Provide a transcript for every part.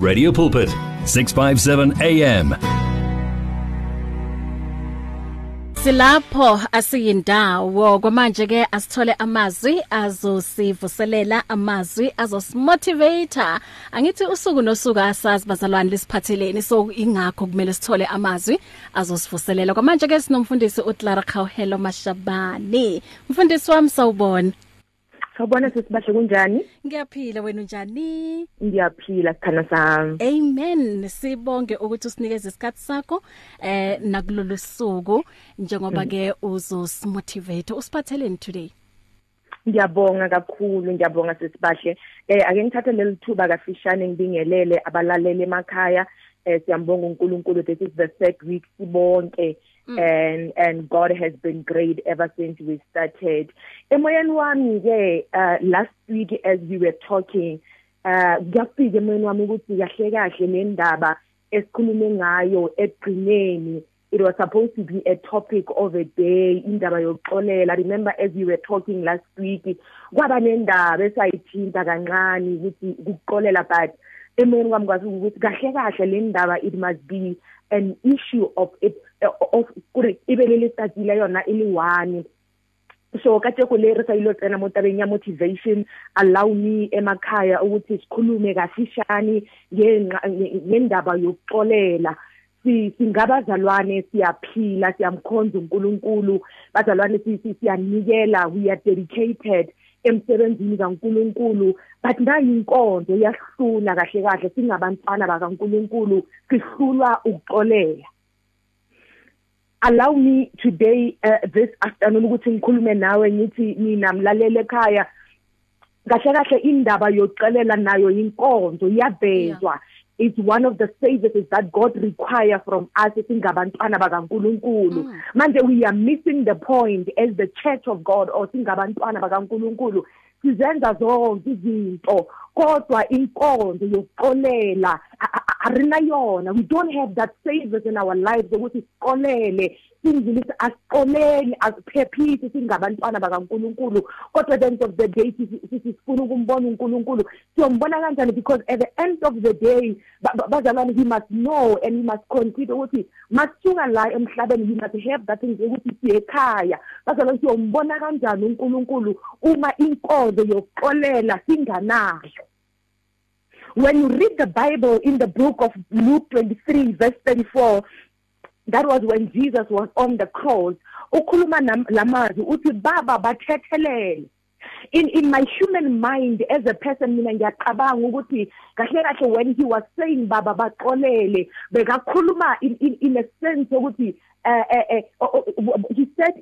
Radio Pulpit 657 AM Silapho asiyindawo. Kwamanje ke asithole amazwi azosivuselela amazwi azosimotivator angithi usuku nosuku asazi bazalwane lisiphatheleni so ingakho kumele sithole amazwi azosivuselela. Kwamanje ke sinomfundisi uClara Khawhelo Mashabane. Mfundisi wami sawubona. Sawubona sisibahle kunjani? Ngiyaphila wena unjani? Ngiyaphila sikhana sami. Amen. Sibonge ukuthi usinikeze isikhatsi sakho eh nakulolu suku njengoba ke uzosimotivate. Usiphatheleni today? Ngiyabonga kakhulu, ngiyabonga sisibahle. Eh ake ngithathe leli thuba kafishane ngibingelele abalaleli emakhaya. Eh siyambonga uNkulunkulu this is the third week sibonke. Mm. and and God has been great ever since we started. Emoyeni wami ke uh, last week as we were talking uh kuyafika emoyeni wami ukuthi kahle kahle le ndaba esikhulume ngayo egcineni it was supposed to be a topic of a day indaba yokuxolela. Remember as we were talking last week kwaba nendaba esayithinta kancane ukuthi ukuxolela but emoyeni wami kwazi ukuthi kahle kahle le ndaba it must be an issue of it of kuri ibe le letsatsi yona ile one. So ka tsheko le re sa ilo tsena mo tabeng ya motivation allow me emakhaya ukuthi sikhulume kafishane ngendaba yokuxolela. Si singabazalwane siyaphila siyamkhonza uNkulunkulu. Bazalwane siyanikela we are dedicated emsebenzini kaNkuluNkulu. But ngayinkonzo yahlula kahle kahle singabantwana bakaNkuluNkulu sihlulwa ukuxolela. Allow me today uh, this afternoon ukuthi ngikhulume nawe ngithi mina mlalele ekhaya kahle kahle indaba yokucelela nayo inkonzo iyabhezwa yeah. it's one of the services that God require from us singabantwana bakaNkuluNkulu mm. manje we are missing the point as the church of God or singabantwana bakaNkuluNkulu sizenza zonke izinto kodwa inkonzo yokuxolela arina yona. We don't have that service in our lives ukuthi siqolele singilisi asiqoleni asiphephisi singabantwana bakaNkuluNkulu. Kodwa at the end of the day sifuna ukumbona uNkulunkulu. Siyombona kanjani? Because at the end of the day bazalwane we must know and we must consider ukuthi masisuka la emhlabeni we must have that thing ukuthi siye ekhaya. Bazalwane siyombona kanjani uNkulunkulu? Uma inkonzo yokuqolela singanayo when you read the bible in the book of Luke 23 verse 34 that was when Jesus was on the cross. Ukhuluma lamazwi uthi baba bathethelele. In in my human mind as a person mina ngiyacabanga ukuthi kahle kahle when he was saying baba baxolele bekakhuluma in in, in a sense ukuthi uh, uh, uh, he said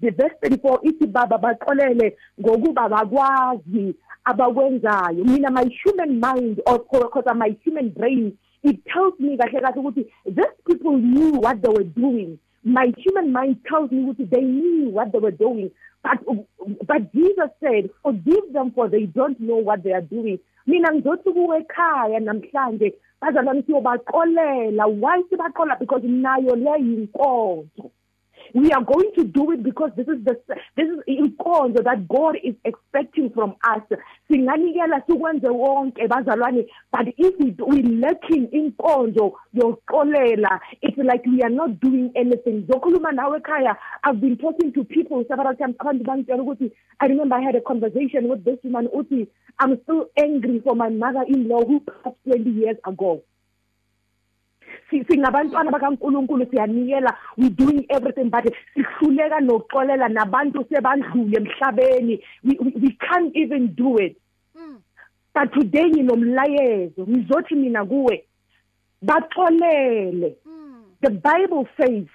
the verse 34 ithi baba baxolele ngokuba bakwazi abakwenzayo. Mina my human mind or because my human brain it tells me kahle kahle ukuthi these people knew what they were doing. My human mind tells me ukuthi they knew what they were doing. But but Jesus said forgive them for they don't know what they are doing. Mina ngizothi kuwe ekhaya namhlanje bazalwane siyobaxolela why sibaqola? Because nayo le yinkonzo. We are going to do it because this is the this is inkonzo that God is expecting from us. Singanikela sikwenze wonke bazalwane but if we lacking inkonzo yoxolela it's like we are not doing anything. Zokhuluma nawe ekhaya i've been talking to people several times abantu bangitshela ukuthi i remember i had a conversation with this woman uthi i'm still angry for my mother-in-law who passed 20 years ago. Singabantwana bakaNkuluNkulu siyanikela we doing everything but sihluleka nokuxolela nabantu sebandlule emhlabeni we can't even do it mm. but today nginomlayezo ngizothi mina kuwe baxolele mm. the bible says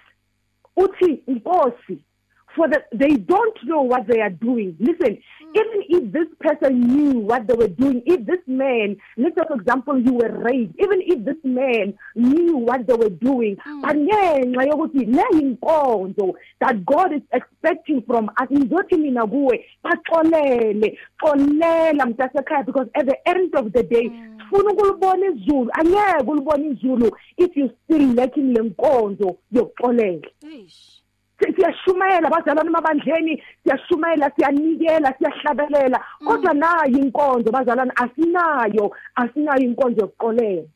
uthi inkosi for the they don't know what they are doing listen mm. even if this person knew what they were doing if this man let's say for example you were raped even if this man knew what they were doing mm. but ngenxa yokuthi le inkonzo that God is expecting from us ngizothi mina kuwe baxolele xolela mntasekhaya because at the end of the day ufuna mm. ukulibona izulu angeke ulibone izulu if you still lacking lenkonzo yokuxolela siyashumayela bazalwane emabandleni siyashumayela siyanikela siyahlabelela kodwa nayo inkonzo bazalwane asinayo asinayo inkonzo yokuqolela.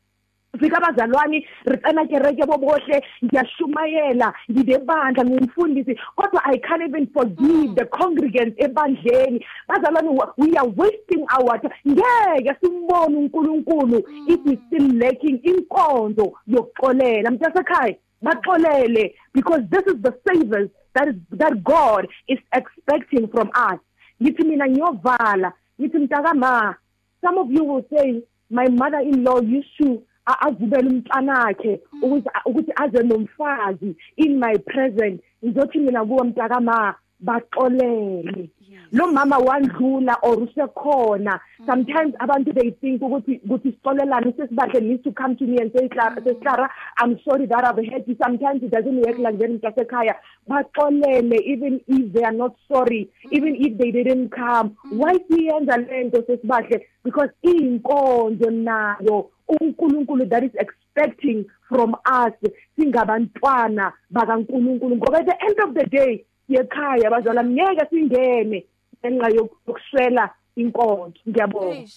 Fika abazalwane ricela kereke bobohle ngiyashumayela ngidebandla ngumfundisi kodwa i can't even forgive the congregants ebandleni. Bazalwane we are wasting our time ngeke simbone uNkulunkulu. If we still lacking inkonzo yokuxolela mntasekhaya baxolele because this is the savers that is that God is expecting from us. Ngithi mina ngiyovala ngithi mntakama some of you will say my mother-in-law used to azibele umntanakhe ukuthi ukuthi aze nomfazi in my present ngizothi mina kuwe mntakama baxolele. Lo mama wandlula or usekhona. Sometimes abantu they think ukuthi ukuthi sixolelane sesibahle needs to come to me and say Clara say Clara I'm sorry that I've hurt you. Sometimes it doesn't work like that mntasekhaya baxolele even if they are not sorry even if they didn't come. Why siyenza lento sesibahle because inkonzo nayo uNkulunkulu that is expecting from us singabantwana bakaNkulunkulu. Ngoba at the end of the day yekhaya bazala ngeke singene. Enqa yokuswela inkonzo ngiyabonga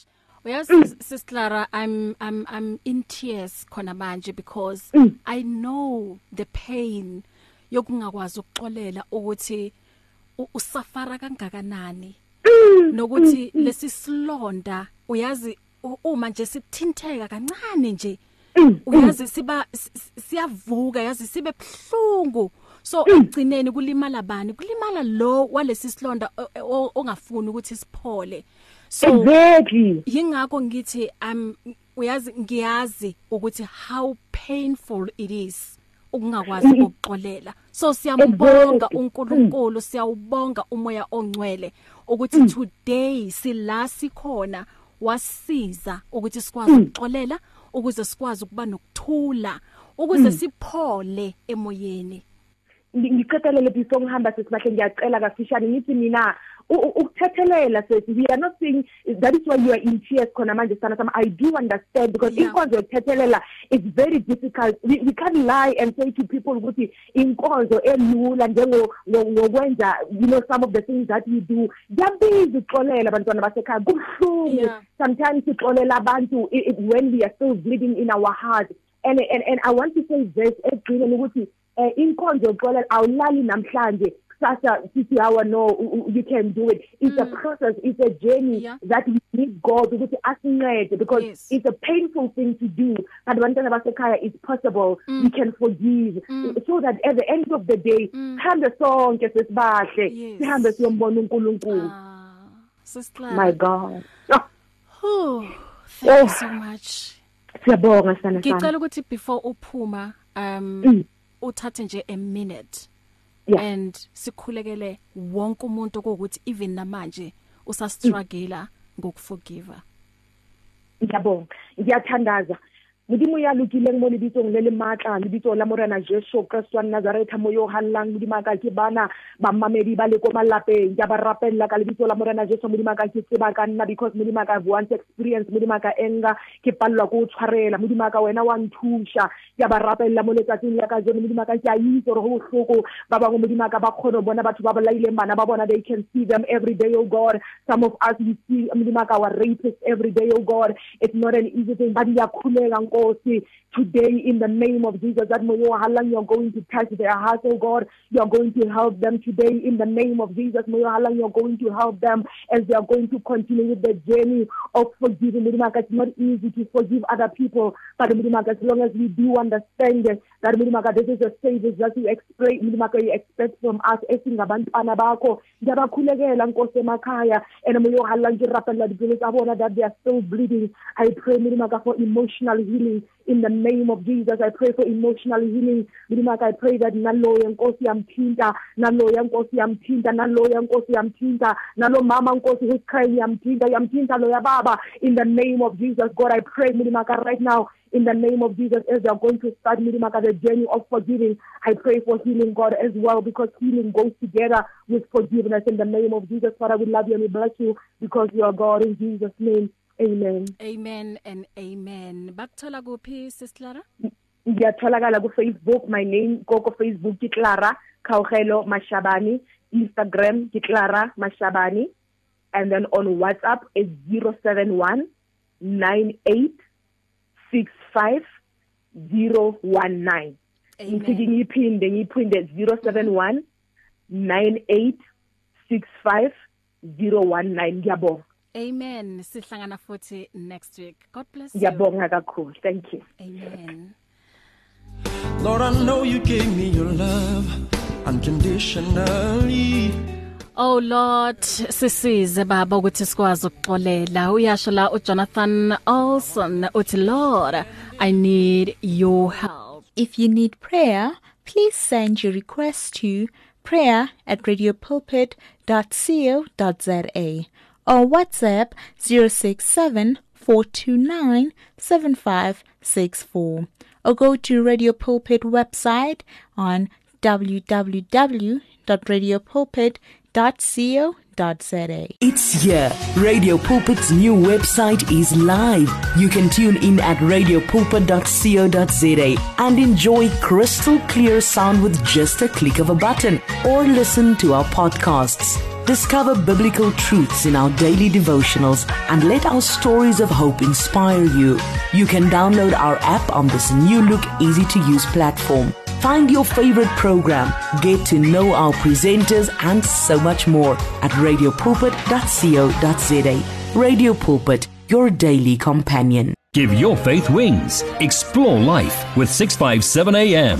Uyazi mm. Sis Clara I'm I'm I'm in tears khona manje because mm. I know the pain yokungakwazi ukuxolela ukuthi usafara kangakanani mm. nokuthi mm. lesi silonda uyazi uma nje sithintheka kancane nje mm. uyazi siba siyavuka yazi sibe bhlungu so egcineni kulimala bani? Kulimala lo walesi silonda ongafuni ukuthi siphole. So exactly. yingakho ngithi um uyazi ngiyazi ukuthi how painful it is ukungakwazi ukuxolela. So siyambonga uNkulunkulu siyawubonga umoya ongcwele ukuthi today sila sikhona wasiza ukuthi sikwazi ukuxolela ukuze sikwazi ukuba nokuthula ukuze siphole emoyeni. Ngicethelele before ngihamba sesibahle ngiyacela kafishane ngithi mina ukuthethelela sethi we are not saying that is why you are in tears khona manje sana sama I do understand because yeah. inkonzo yokuthethelela is very difficult. We, we can't lie and say to people ukuthi inkonzo elula njengo ngokwenza you know some of the things that we do. Kuyabiza uxolela abantwana basekhaya kubuhlungu. Sometimes sixolela abantu when we are still bleeding in our hearts and and and I want to say this egcine ukuthi eh inkonzo yokuxolela awulali namhlanje kusasa sithi hawa no you can do it it's mm. a process it's a journey yeah. that we need God ukuthi asincede because yes. it's a painful thing to do but abantwana basekhaya it's possible mm. we can forgive mm. so that at the end of the day sihambe mm. sonke sesibahle sihambe siyombona uNkulunkulu ah, sister my god oh thank oh. you so much siyabonga sana sana ngicela ukuthi before uphuma um mm. Uthathe nje a minute. Yeah. and sikhulekele wonke umuntu ukuthi even namanje usa struggle ngokuforgive ngiyabonga. Ngiyathandaza. Modimo ya lokile mo lebitsong le le maatla lebitso la morena jesu kristo wa nazareta mo yo hallang modimo ka ke bana bammamedi ba le ko malapeng. Ke ba rapella ka lebitso la morena jesu modimo ka ke tseba ka nna because modimo ka once experience modimo ka enga ke pallwa ko tshwarela. Modimo ka wena wa nthusha ke ba rapella mo letsatsing la ka jeno modimo ka ke a itse re go bohloko ba bangwe modimo ka ba kgone bona batho ba bolaileng bana ba bona. They can see them every day oh god. Some of us we see modimo ka our rapists every day oh god. It's not an easy thing but ngiyakhulega Nkosi today in the name of Jesus that moyo halang you're going to touch their hearts oh God. You're going to help them today in the name of Jesus. Moyo halang you're going to help them as they are going to continue with the journey of forgiving. It's not easy to forgive other people but as long as we do understand that this is a savior that you expect Mudimaka you expect from us esingabantwana bakho. Ngiyabakhulekela Nkosi emakhaya and moyo halang dipelo tsa bona that they are still bleeding. I pray for emotional healing. In the name of Jesus I pray for emotional healing. Mlimaka I pray that naloya Nkosi yamthinta naloya Nkosi yamthinta naloya Nkosi yamthinta nalo mama Nkosi who's crying yamthinta yamthinta lo ya baba. In the name of Jesus God I pray Mlimaka right now. In the name of Jesus as they are going to start Mlimaka the journey of forgiving I pray for healing God as well because healing goes together with forgiveness. In the name of Jesus Father we love you and we bless you because you are God in Jesus name. Amen. Amen and amen. Bakuthola kuphi Sis Clara? Ngiyatholakala ku Facebook my name koko Facebook ke Clara Kaugelo Mashabani. Instagram ke Clara Mashabani. And then on WhatsApp is 071 9865 019 ngithi ngiphinde ngiphinde 071 9865 019 ngiyabonga. Amen. Sihlangana futhi next week. God bless you. Ngiyabonga kakhulu. Thank you. Amen. Lord I know you gave me your love unconditionally. Oh Lord sisize baba ukuthi sikwazi ukuxolela. Uyasho la uJonathan Olson uthi Lord I need your help. If you need prayer please send your request to prayer or WhatsApp 0674297564 or go to Radio Pulpit website on www.radiopulpit.co.za. It's here. Radio Pulpit's new website is live. You can tune in at radiopulpit.co.za and enjoy crystal clear sound with just a click of a button or listen to our podcasts. Discover biblical truths in our daily devotionals and let our stories of hope inspire you. You can download our app on this new look, easy to use platform. Find your favorite program, get to know our presenters, and so much more at radiopulpit.co.za. Radio Pulpit, your daily companion. Give your faith wings. Explore life with 657 AM.